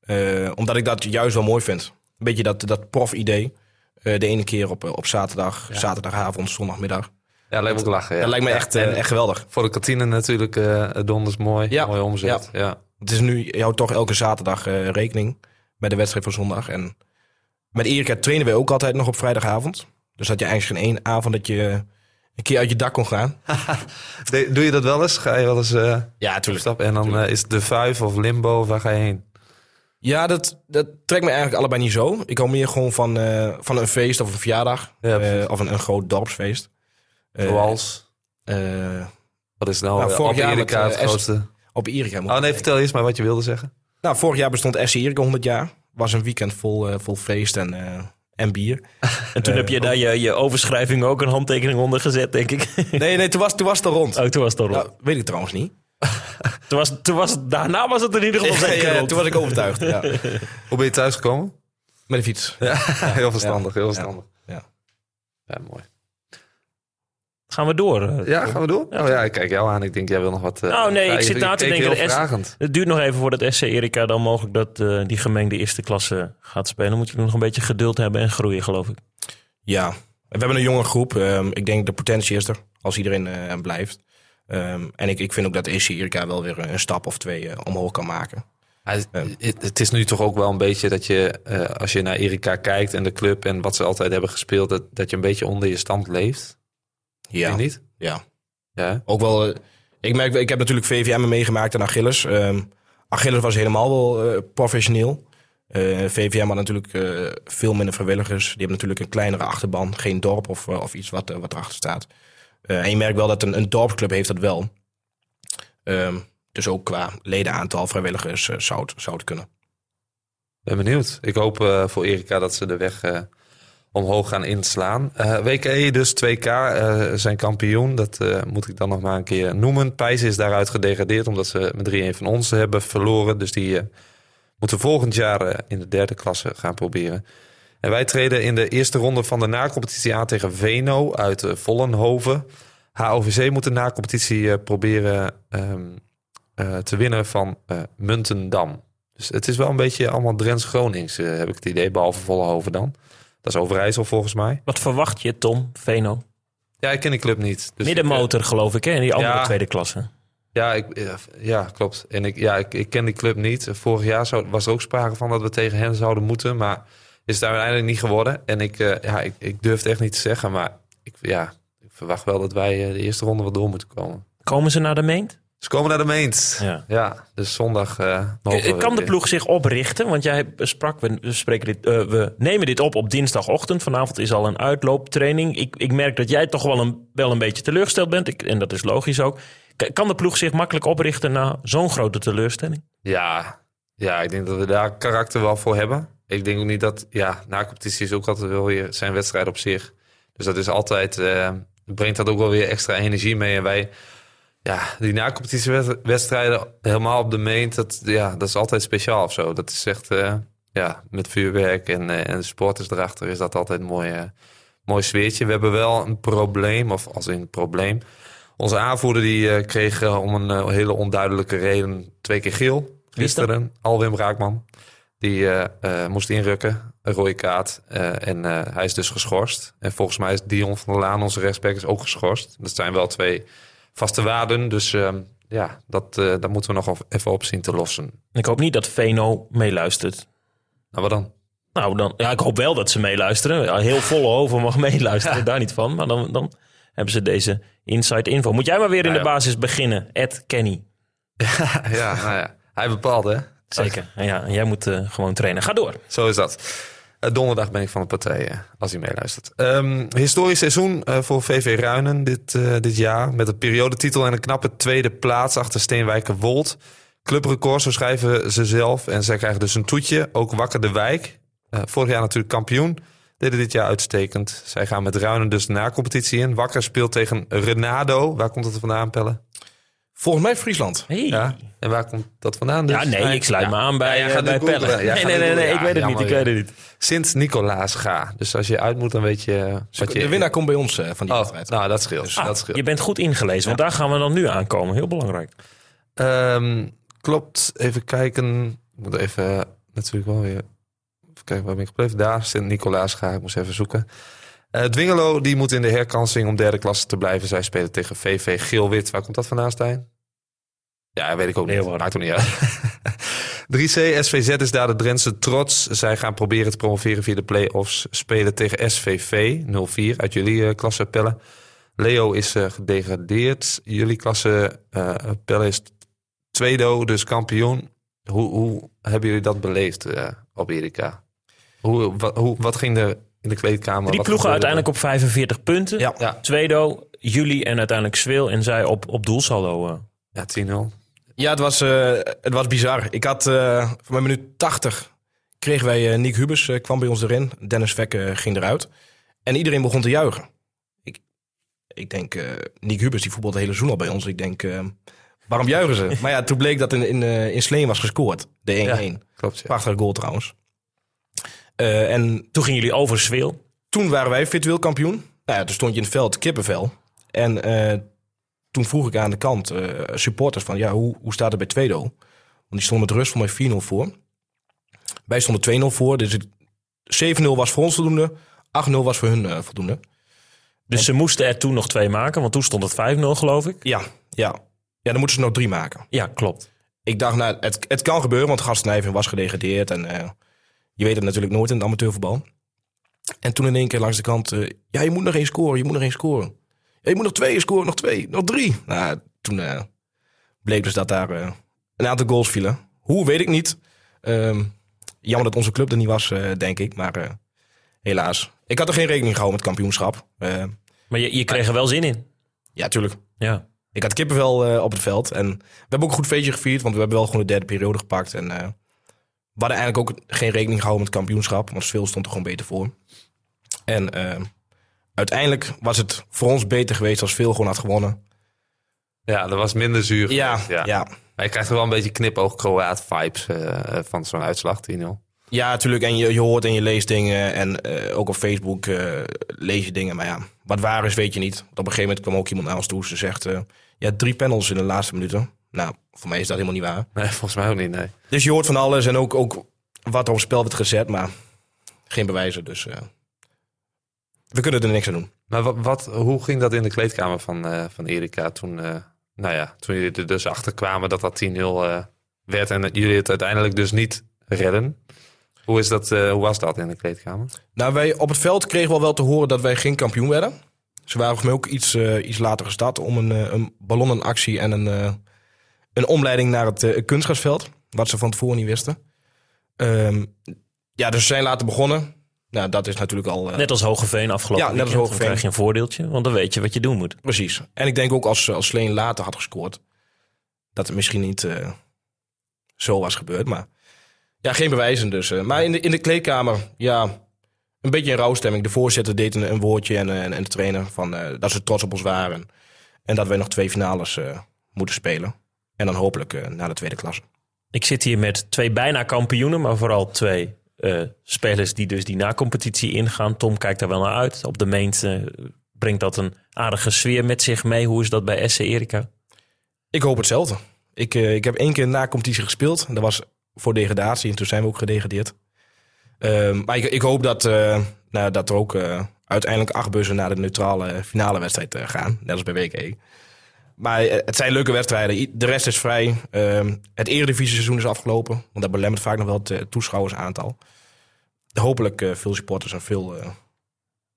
Eh, omdat ik dat juist wel mooi vind. Een beetje dat, dat prof-idee. Eh, de ene keer op, eh, op zaterdag, zaterdagavond, zondagmiddag. ja lijkt me ook lachen. Ja. Dat lijkt me echt, eh, en echt geweldig. Voor de kantine natuurlijk eh donders mooi. Ja. Mooi omzet. Ja. Het is nu, je houdt toch elke zaterdag eh, rekening met de wedstrijd van zondag. En met Erika trainen we ook altijd nog op vrijdagavond. Dus dat je eigenlijk geen één avond dat je een keer uit je dak kon gaan. Doe je dat wel eens? Ga je wel eens eh Ja, tuurlijk. stappen? En dan eh, is het de vijf of limbo, of waar ga je heen? Ja, dat, dat trekt me eigenlijk allebei niet zo. Ik hou meer gewoon van, eh, van een feest of een verjaardag. Ja, of een, een groot dorpsfeest. Zoals? Wat is nou, Nou, vorig op jaar Erika het grootste? op Erika. Oh nee, vertel eerst maar wat je wilde zeggen. Nou, vorig jaar bestond SC Erika 100 jaar. Was een weekend vol, eh, vol feest en, eh, en bier. En toen heb je daar je, je overschrijving ook een handtekening onder gezet, denk ik. Nee, nee, toen was, toen was het al rond. Oh, toen was het al rond. Nou, weet ik trouwens niet. Toen was, toen was, daarna was het in ieder geval zeker Ja, toen was ik overtuigd. Ja. Hoe ben je thuisgekomen? Met de fiets. Ja, heel verstandig, heel verstandig. Ja. Ja, mooi. Gaan we door? eh, Ja, gaan we door? oh ja, ik kijk jou aan. Ik denk, jij wil nog wat... eh, Nou, nee, ja, ik zit na te denken, S-. Het duurt nog even voordat SC Erika dan mogelijk dat, eh, die gemengde eerste klasse gaat spelen. Moet je nog een beetje geduld hebben en groeien, geloof ik. Ja, we hebben een jonge groep. Ehm, ik denk de potentie is er als iedereen eh, blijft. Ehm, en ik, ik vind ook dat EC Erika wel weer een stap of twee omhoog kan maken. Ja, het, het- het is nu toch ook wel een beetje dat je, eh, als je naar Erika kijkt en de club en wat ze altijd hebben gespeeld, dat, dat je een beetje onder je stand leeft. Ja, niet? ja. Ja. ook wel. eh, ik merk, ik heb natuurlijk VVM meegemaakt en Achilles. Ehm, Achilles was helemaal wel eh, professioneel. Eh, VVM had natuurlijk veel minder vrijwilligers. Die hebben natuurlijk een kleinere achterban, geen dorp of, of iets wat, wat erachter staat. En je merkt wel dat een, een dorpsclub heeft dat wel. Ehm, dus ook qua ledenaantal vrijwilligers zou, het, zou het kunnen. Ben benieuwd. Ik hoop voor Erika dat ze de weg omhoog gaan inslaan. Eh WKE dus 2K eh, zijn kampioen. Dat eh, moet ik dan nog maar een keer noemen. Pijs is daaruit gedegradeerd omdat ze met 3-1 van ons hebben verloren. Dus die moeten volgend jaar in de derde klasse gaan proberen. En wij treden in de eerste ronde van de nacompetitie aan tegen Veno uit Vollenhoven. HOVC moet de nacompetitie proberen ehm, eh, te winnen van Muntendam. Dus het is wel een beetje allemaal Drents-Gronings, heb ik het idee, behalve Vollenhoven dan. Dat is Overijssel volgens mij. Wat verwacht je, Tom, Veno? Ja, ik ken die club niet. Dus Middenmotor, geloof ik, hè? In die andere Ja. tweede klasse. Ja, ik, eh, ja klopt. En ik, ja, ik, ik ken die club niet. Vorig jaar zou, was er ook sprake van dat we tegen hen zouden moeten. Maar is het uiteindelijk niet geworden. En ik, eh, ja, ik, ik durf het echt niet te zeggen. Maar ik, ja, ik verwacht wel dat wij eh, de eerste ronde wat door moeten komen. Komen ze naar de meent? Ze komen naar de meent. Ja. Ja, dus zondag eh, we Kan de ploeg zich oprichten? Want jij sprak, we, spreken dit, eh, we nemen dit op op dinsdagochtend. Vanavond is al een uitlooptraining. Ik, ik merk dat jij toch wel een, wel een beetje teleurgesteld bent. Ik, en dat is logisch ook. K- Kan de ploeg zich makkelijk oprichten na zo'n grote teleurstelling? Ja, ja, ik denk dat we daar karakter wel voor hebben. Ik denk ook niet dat, ja, na competitie is ook altijd wel weer zijn wedstrijd op zich. Dus dat is altijd, eh, brengt dat ook wel weer extra energie mee. En wij, ja, die na-competitiewedstrijden helemaal op de meent, dat, ja, dat is altijd speciaal of zo. Dat is echt, eh, ja, met vuurwerk en, eh, en de supporters erachter is dat altijd een mooi, eh, mooi sfeertje. We hebben wel een probleem, of als in een probleem. Onze aanvoerder die kreeg om een hele onduidelijke reden twee keer geel. Gisteren, Alwin Braakman. Die moest inrukken, een rode kaart. en hij is dus geschorst. En volgens mij is Dion van der Laan, onze rechtsback, is ook geschorst. Dat zijn wel twee vaste waarden. Dus ehm, ja, dat, eh daar moeten we nog even op zien te lossen. Ik hoop niet dat Veno meeluistert. Nou, wat dan? Nou, dan, ja, ik hoop wel dat ze meeluisteren. Heel volle hoven mag meeluisteren, daar niet van. Maar dan, dan hebben ze deze inside info. Moet jij maar weer in de ja. basis beginnen, Ed Kenny. ja, nou ja, hij bepaalt hè. Zeker. Ja, en jij moet eh, gewoon trainen. Ga door. Zo is dat. Eh, donderdag ben ik van de partij, eh, als hij meeluistert. Ehm, historisch seizoen eh, voor VV Ruinen dit, eh, dit jaar. Met een periodetitel en een knappe tweede plaats achter Steenwijker Wold. Clubrecord, zo schrijven ze zelf. En zij krijgen dus een toetje. Ook Wakker de Wijk. Vorig jaar natuurlijk kampioen. Deden dit jaar uitstekend. Zij gaan met Ruinen dus de na-competitie in. Wakker speelt tegen Renado. Waar komt dat vandaan, Pelle? Volgens mij Friesland. Hey. Ja. En waar komt dat vandaan dus? Ja, nee, ik sluit me aan bij, Ja, jij eh, gaat bij. Pelle. Nee, nee, nee, ik weet het niet. Ik weet het niet. Sint-Nicolaas ga. Dus als je uit moet, dan weet je... wat je De winnaar komt bij ons eh, van die Oh, wedstrijd. nou, dat scheelt. Ah, dat scheelt. je bent goed ingelezen, want daar gaan we dan nu aankomen. Heel belangrijk. Ehm, klopt. Even kijken. Ik moet even natuurlijk wel weer... Even kijken, waar ben ik gebleven? Daar, Sint-Nicolaas ga. Ik moest even zoeken. Eh Dwingelo, die moet in de herkansing om derde klasse te blijven. Zij spelen tegen VV Geel-Wit. Waar komt dat vandaan, Stijn? Ja, weet ik ook niet. Leeuwarden. Maakt ook niet uit. 3C, SVZ is daar de Drentse trots. Zij gaan proberen te promoveren via de play-offs. Spelen tegen SVV 04 uit jullie eh, klasse Pelle. Leo is eh, gedegradeerd. Jullie klasse eh Pelle is tweede, dus kampioen. Hoe, hoe hebben jullie dat beleefd op Erika? Hoe, wat, hoe, wat ging er in de kleedkamer? Wat ploegen uiteindelijk op 45 punten. Ja. Ja, Tweedo, jullie en uiteindelijk Swil en zij op, op doelsaldo. eh. ja 10-0. Ja, het was, eh, het was bizar. Ik had eh voor mijn minuut 80 kregen wij eh Nick Hubers kwam bij ons erin. Dennis Vekke ging eruit. En iedereen begon te juichen. Ik, ik denk, eh Nick Hubers die voetbalt de hele seizoen al bij ons. Ik denk, waarom juichen ze? maar ja, toen bleek dat in, in, eh, in Sleen was gescoord. De 1-1. Klopt, ja. Prachtige goal trouwens. Eh, en Toen gingen jullie over Swil. toen waren wij virtueel kampioen. Nou ja, toen stond je in het veld kippenvel. En eh, toen vroeg ik aan de kant eh, supporters van... ja, hoe, hoe staat het bij Tweedo? Want die stonden met rust voor mij 4-0 voor. Wij stonden 2-0 voor. Dus het- 7-0 was voor ons voldoende. 8-0 was voor hun voldoende. Dus ze moesten er toen nog twee maken, want toen stond het 5-0 geloof ik. Ja, ja. Ja, dan moeten ze nog drie maken. Ja, klopt. Ik dacht, nou, het, het kan gebeuren, want Gastnijven was gedegradeerd. En je weet het natuurlijk nooit in het amateurvoetbal. En toen in één keer langs de kant, eh, ja, je moet nog één scoren, je moet nog één scoren. Ja, je moet nog twee scoren, nog twee, nog drie. Nou, toen eh, bleek dus dat daar eh, een aantal goals vielen. Hoe, weet ik niet. Ehm, jammer dat onze club er niet was, denk ik. Maar helaas. Ik had er geen rekening gehouden met kampioenschap. Eh, Maar je, je kreeg er wel zin in. ja, tuurlijk. Ja. Ik had kippenvel eh, op het veld. En we hebben ook een goed feestje gevierd. Want we hebben wel gewoon de derde periode gepakt. En we hadden eigenlijk ook geen rekening gehouden met het kampioenschap. Want veel stond er gewoon beter voor. En eh, uiteindelijk was het voor ons beter geweest als veel gewoon had gewonnen. Ja, dat was minder zuur. Ja, geweest, ja. Maar je krijgt er wel een beetje knipoog-Kroaat-vibes eh, van zo'n uitslag, 10-0. Ja, natuurlijk. En je, je hoort en je leest dingen. En eh, ook op Facebook eh, lees je dingen. Maar ja, wat waar is, weet je niet. Want op een gegeven moment kwam ook iemand naar ons toe. Ze zegt, ja, drie panels in de laatste minuten. Nou, voor mij is dat helemaal niet waar. Nee, volgens mij ook niet, nee. Dus je hoort van alles en ook, ook wat er op spel werd gezet, maar geen bewijzen. Dus eh, we kunnen er niks aan doen. Maar wat, wat, hoe ging dat in de kleedkamer van, eh, van Erika toen, eh, nou ja, toen jullie er dus achter kwamen dat dat 10-0 eh, werd en dat jullie het uiteindelijk dus niet redden. Hoe, is dat, hoe was dat in de kleedkamer? Nou, wij op het veld kregen we wel te horen dat wij geen kampioen werden. Ze waren volgens mij ook iets, iets later gestart om een, een ballonnenactie en een, een omleiding naar het eh, kunstgrasveld. Wat ze van tevoren niet wisten. Ehm, ja, dus ze zijn later begonnen. Nou, dat is natuurlijk al... eh, Net als Hogeveen afgelopen Ja, net als. Hogeveen. Dan krijg je een voordeeltje, want dan weet je wat je doen moet. Precies. En ik denk ook als, als Sleen later had gescoord, dat het misschien niet eh, zo was gebeurd. Maar ja, geen bewijzen dus. maar in de, in de kleedkamer, ja, een beetje een rouwstemming. De voorzitter deed een, een woordje en, en, en de trainer van, dat ze trots op ons waren. En dat wij nog twee finales moeten spelen. En dan hopelijk eh, naar de tweede klasse. Ik zit hier met twee bijna kampioenen, maar vooral twee eh, spelers die dus die na-competitie ingaan. Tom kijkt daar wel naar uit. Op de meent eh, brengt dat een aardige sfeer met zich mee. Hoe is dat bij SC Erika? Ik hoop hetzelfde. Ik, ik heb één keer na competitie gespeeld. Dat was voor degradatie en toen zijn we ook gedegradeerd. Ehm, maar ik, ik hoop dat, nou, dat er ook uiteindelijk acht bussen naar de neutrale finale wedstrijd gaan. Net als bij WK. Maar eh, het zijn leuke wedstrijden. De rest is vrij. Ehm, het eredivisie seizoen is afgelopen. Want dat belemmert vaak nog wel het eh, toeschouwersaantal. Hopelijk eh, veel supporters en veel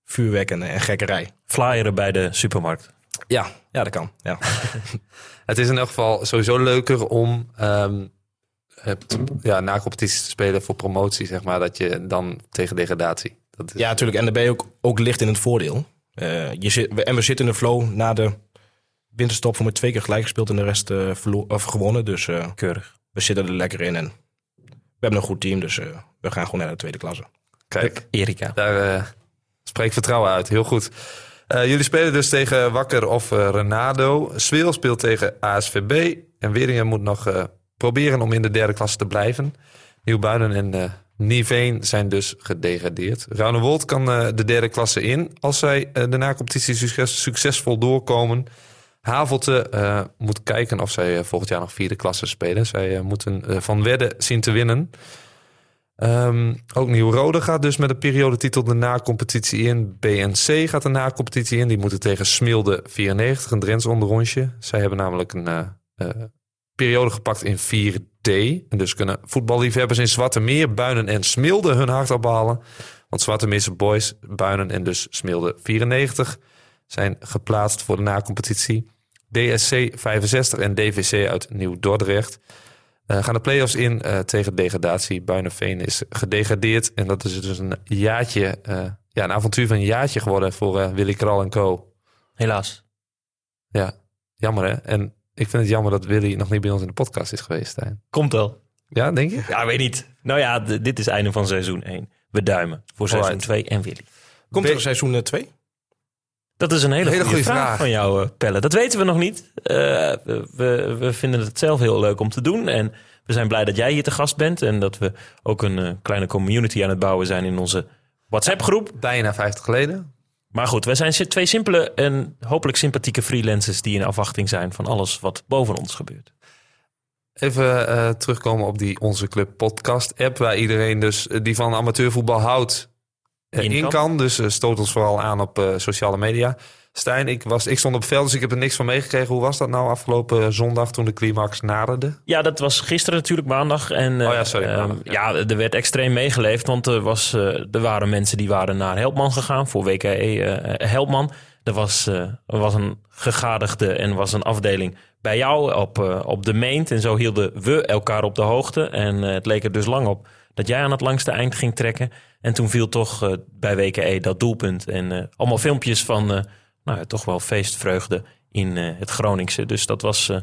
vuurwerk en, en gekkerij. Flyeren bij de supermarkt. Ja, ja, dat kan. Ja. Het is in elk geval sowieso leuker om ehm, het, ja, na competitie te spelen voor promotie, zeg maar, dat je dan tegen degradatie. Dat is, Ja, natuurlijk. En dan ben je ook, ook licht in het voordeel. Je zit, en we zitten in de flow na de winterstop voor met twee keer gelijk gespeeld en de rest eh, verlo- of gewonnen. Dus eh, Keurig. we zitten er lekker in. En we hebben een goed team, dus eh, we gaan gewoon naar de tweede klasse. Kijk, Erika. daar spreekt vertrouwen uit. Heel goed. Eh, jullie spelen dus tegen Wakker of eh, Renado. Sweel speelt tegen ASVB. En Weringen moet nog eh, proberen om in de derde klasse te blijven. Nieuwbuinen en eh Niveen zijn dus gedegradeerd. Raunewold kan eh, de derde klasse in als zij de na-competitie succes, succesvol doorkomen. Havelte eh, moet kijken of zij eh, volgend jaar nog vierde klasse spelen. Zij eh, moeten van Wedde zien te winnen. Ehm, ook Nieuw-Rode gaat dus met de periodetitel de na-competitie in. BNC gaat de na-competitie in. Die moeten tegen Smilde 94, een Drents onderrondje. Zij hebben namelijk een periode gepakt in 4D. En dus kunnen voetballiefhebbers in Zwarte Meer, Buinen en Smilde hun hart ophalen. Want Zwarte Meerse Boys, Buinen en dus Smilde 94 zijn geplaatst voor de na-competitie. DSC 65 en DVC uit Nieuw-Dordrecht eh, gaan de play-offs in eh, tegen degradatie. Buinenveen is gedegradeerd. En dat is dus een jaartje, eh, ja, een avontuur van een jaartje geworden voor eh, Willy Kral en co. Helaas. Ja, jammer hè. En ik vind het jammer dat Willy nog niet bij ons in de podcast is geweest, Stijn. Komt wel. Ja, denk je? Ja, weet niet. Nou ja, dit is het einde van seizoen 1. We duimen voor seizoen Alright. 2 en Willy. Komt Be- er een seizoen 2? Dat is een hele, Hele goede, vraag, vraag. van jou, eh, Pelle. Dat weten we nog niet. Eh, we, we, vinden het zelf heel leuk om te doen. En we zijn blij dat jij hier te gast bent. En dat we ook een eh, kleine community aan het bouwen zijn in onze WhatsApp-groep. Bijna 50 geleden. Maar goed, wij zijn twee simpele en hopelijk sympathieke freelancers... die in afwachting zijn van alles wat boven ons gebeurt. Even terugkomen op die Onze Club podcast app. Waar iedereen dus die van amateurvoetbal houdt In in, kan. kan. Dus eh, stoot ons vooral aan op eh, sociale media. Stijn, ik, was, ik stond op veld, dus ik heb er niks van meegekregen. Hoe was dat nou afgelopen zondag toen de climax naderde? Ja, dat was gisteren natuurlijk maandag. En, eh, Oh ja, sorry, eh, maandag, ja. er werd extreem meegeleefd. Want er, was, eh, er waren mensen die waren naar Helpman gegaan voor WKE eh, Helpman. Er was, eh, er was een gegadigde en was een afdeling bij jou op, eh, op de meent. En zo hielden we elkaar op de hoogte. En eh, het leek er dus lang op dat jij aan het langste eind ging trekken. En toen viel toch eh, bij WKE dat doelpunt. En eh, allemaal filmpjes van eh, nou, ja, toch wel feestvreugde in eh, het Groningse. Dus dat was... eh,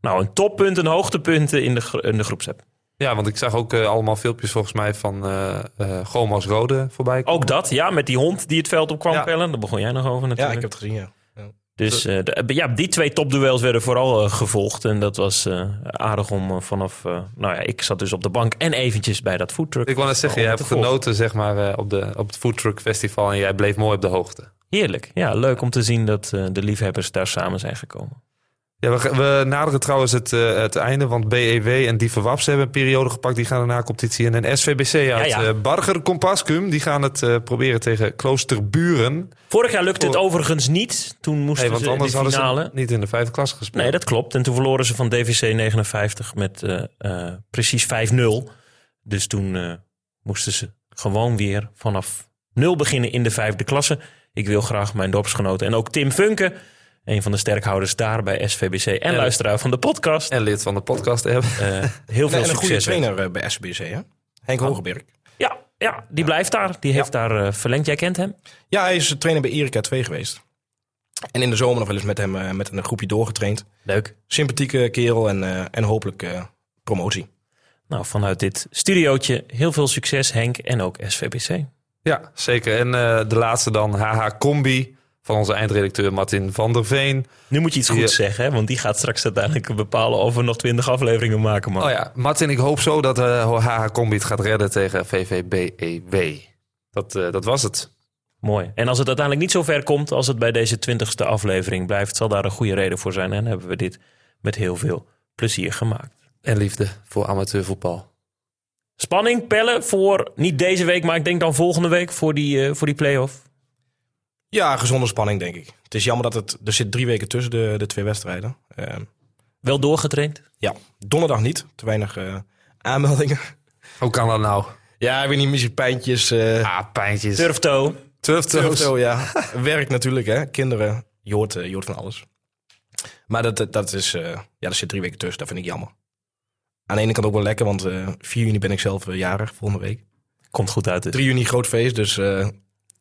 nou, een toppunt, een hoogtepunt in de, gro- in de groepsapp. Ja, want ik zag ook allemaal filmpjes volgens mij van eh eh Gomas Rode voorbij komen. Ook dat, ja, met die hond die het veld op kwam Ja. pellen. Daar begon jij nog over Ja, natuurlijk. ik heb het gezien, ja. Dus eh, de- ja, die twee topduels werden vooral eh, gevolgd. En dat was eh, aardig om eh, vanaf... eh, nou ja, ik zat dus op de bank en eventjes bij dat foodtruck. Ik wou net zeggen, jij hebt genoten zeg maar, eh, op, de, op het Food Truck Festival en jij bleef mooi op de hoogte. Heerlijk. Ja, leuk om te zien dat eh, de liefhebbers daar samen zijn gekomen. Ja, we, we naderen trouwens het, eh, het einde, want BEW en Dieven Waps hebben een periode gepakt. Die gaan na competitie in. En SVBC uit ja. eh, Barger Compascum, die gaan het eh, proberen tegen Kloosterburen. Vorig jaar lukte het Oh. overigens niet. Toen moesten Nee, want ze de finale... niet in de vijfde klasse gespeeld. Nee, dat klopt. En toen verloren ze van DVC 59 met precies 5-0. Dus toen moesten ze gewoon weer vanaf nul beginnen in de vijfde klasse. Ik wil graag mijn dorpsgenoten en ook Tim Funke, een van de sterkhouders daar bij SVBC en En- luisteraar van de podcast. En lid van de podcast eh, heel En, veel en een goede succes. trainer eh, bij SBC, hè? Henk Hogeberg. Ja, ja, die blijft daar. Die heeft daar eh, verlengd. Jij kent hem? Ja, hij is trainer bij Erika 2 geweest. En in de zomer nog wel eens met hem met een groepje doorgetraind. Leuk. Sympathieke kerel en, eh, en hopelijk eh, promotie. Nou, vanuit dit studiootje heel veel succes Henk en ook SVBC. Ja, zeker. En eh, de laatste dan HH Combi van onze eindredacteur Martin van der Veen. Nu moet je iets Ja. goeds zeggen, hè? want die gaat straks uiteindelijk bepalen of we nog twintig afleveringen maken. Man. Oh ja, Martin, ik hoop zo dat eh HH Combi het gaat redden tegen VVBEW. Dat, eh, dat was het. Mooi. En als het uiteindelijk niet zo ver komt als het bij deze twintigste aflevering blijft, zal daar een goede reden voor zijn. En hebben we dit met heel veel plezier gemaakt. En liefde voor amateurvoetbal. Spanning, pellen voor niet deze week, maar ik denk dan volgende week voor die, eh, voor die play-off. Ja, gezonde spanning, denk ik. Het is jammer dat het... Er zit drie weken tussen de, de twee wedstrijden. Eh, Wel doorgetraind? ja, donderdag niet. Te weinig eh, aanmeldingen. Hoe kan dat nou? Ja, ik weet niet, misschien pijntjes. eh Ah, pijntjes. Turftoe. Turftoes. Zo, ja. Werk natuurlijk, hè. Kinderen, je hoort, eh, je hoort van alles. Maar dat, dat, is, eh, ja, er zit drie weken tussen. Dat vind ik jammer. Aan de ene kant ook wel lekker, want eh 4 juni ben ik zelf jarig, volgende week. Komt goed uit. Dus. 3 juni groot feest, dus eh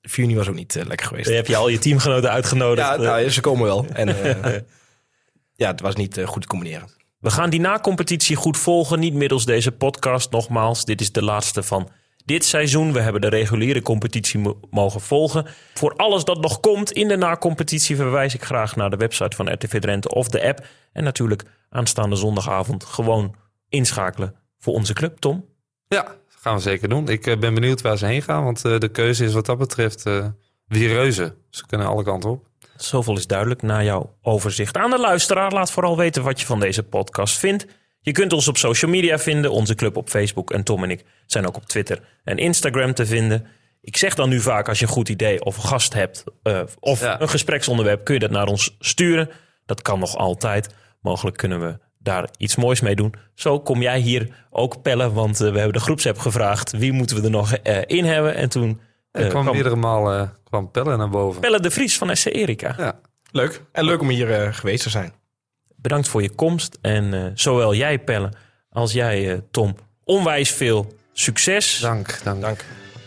4 juni was ook niet eh, lekker geweest. Dan heb je al je teamgenoten uitgenodigd. Ja, Eh, nou, ze komen wel. En eh, ja, het was niet eh, goed te combineren. We gaan die na-competitie goed volgen. Niet middels deze podcast nogmaals. Dit is de laatste van dit seizoen. We hebben de reguliere competitie mo- mogen volgen. Voor alles dat nog komt in de na-competitie verwijs ik graag naar de website van RTV Drenthe of de app. En natuurlijk aanstaande zondagavond gewoon inschakelen voor onze club. Tom? Ja, gaan we zeker doen. Ik eh, ben benieuwd waar ze heen gaan, want eh, de keuze is wat dat betreft eh wie reuze. Ze kunnen alle kanten op. Zoveel is duidelijk na jouw overzicht. Aan de luisteraar, laat vooral weten wat je van deze podcast vindt. Je kunt ons op social media vinden, onze club op Facebook en Tom en ik zijn ook op Twitter en Instagram te vinden. Ik zeg dan nu vaak, als je een goed idee of een gast hebt of Ja. een gespreksonderwerp, kun je dat naar ons sturen. Dat kan nog altijd. Mogelijk kunnen we daar iets moois mee doen. Zo kom jij hier ook pellen, want eh, we hebben de groepsapp gevraagd. Wie moeten we er nog eh, in hebben? En toen Er eh, kwam kwam meerdere malen kwam Pelle naar boven. Pelle de Vries van SC Erika. Ja. Leuk. En leuk om hier eh, geweest te zijn. bedankt voor je komst. En eh, zowel jij, Pelle, als jij, Tom, onwijs veel succes. Dank, dank. Dank.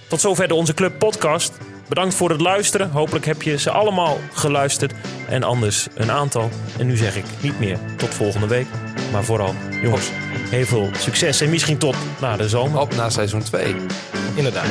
Tot zover de Onze Club podcast. Bedankt voor het luisteren. Hopelijk heb je ze allemaal geluisterd. En anders een aantal. En nu zeg ik niet meer tot volgende week. Maar vooral, jongens, heel veel succes. En misschien tot na de zomer. Op naar seizoen 2. Inderdaad.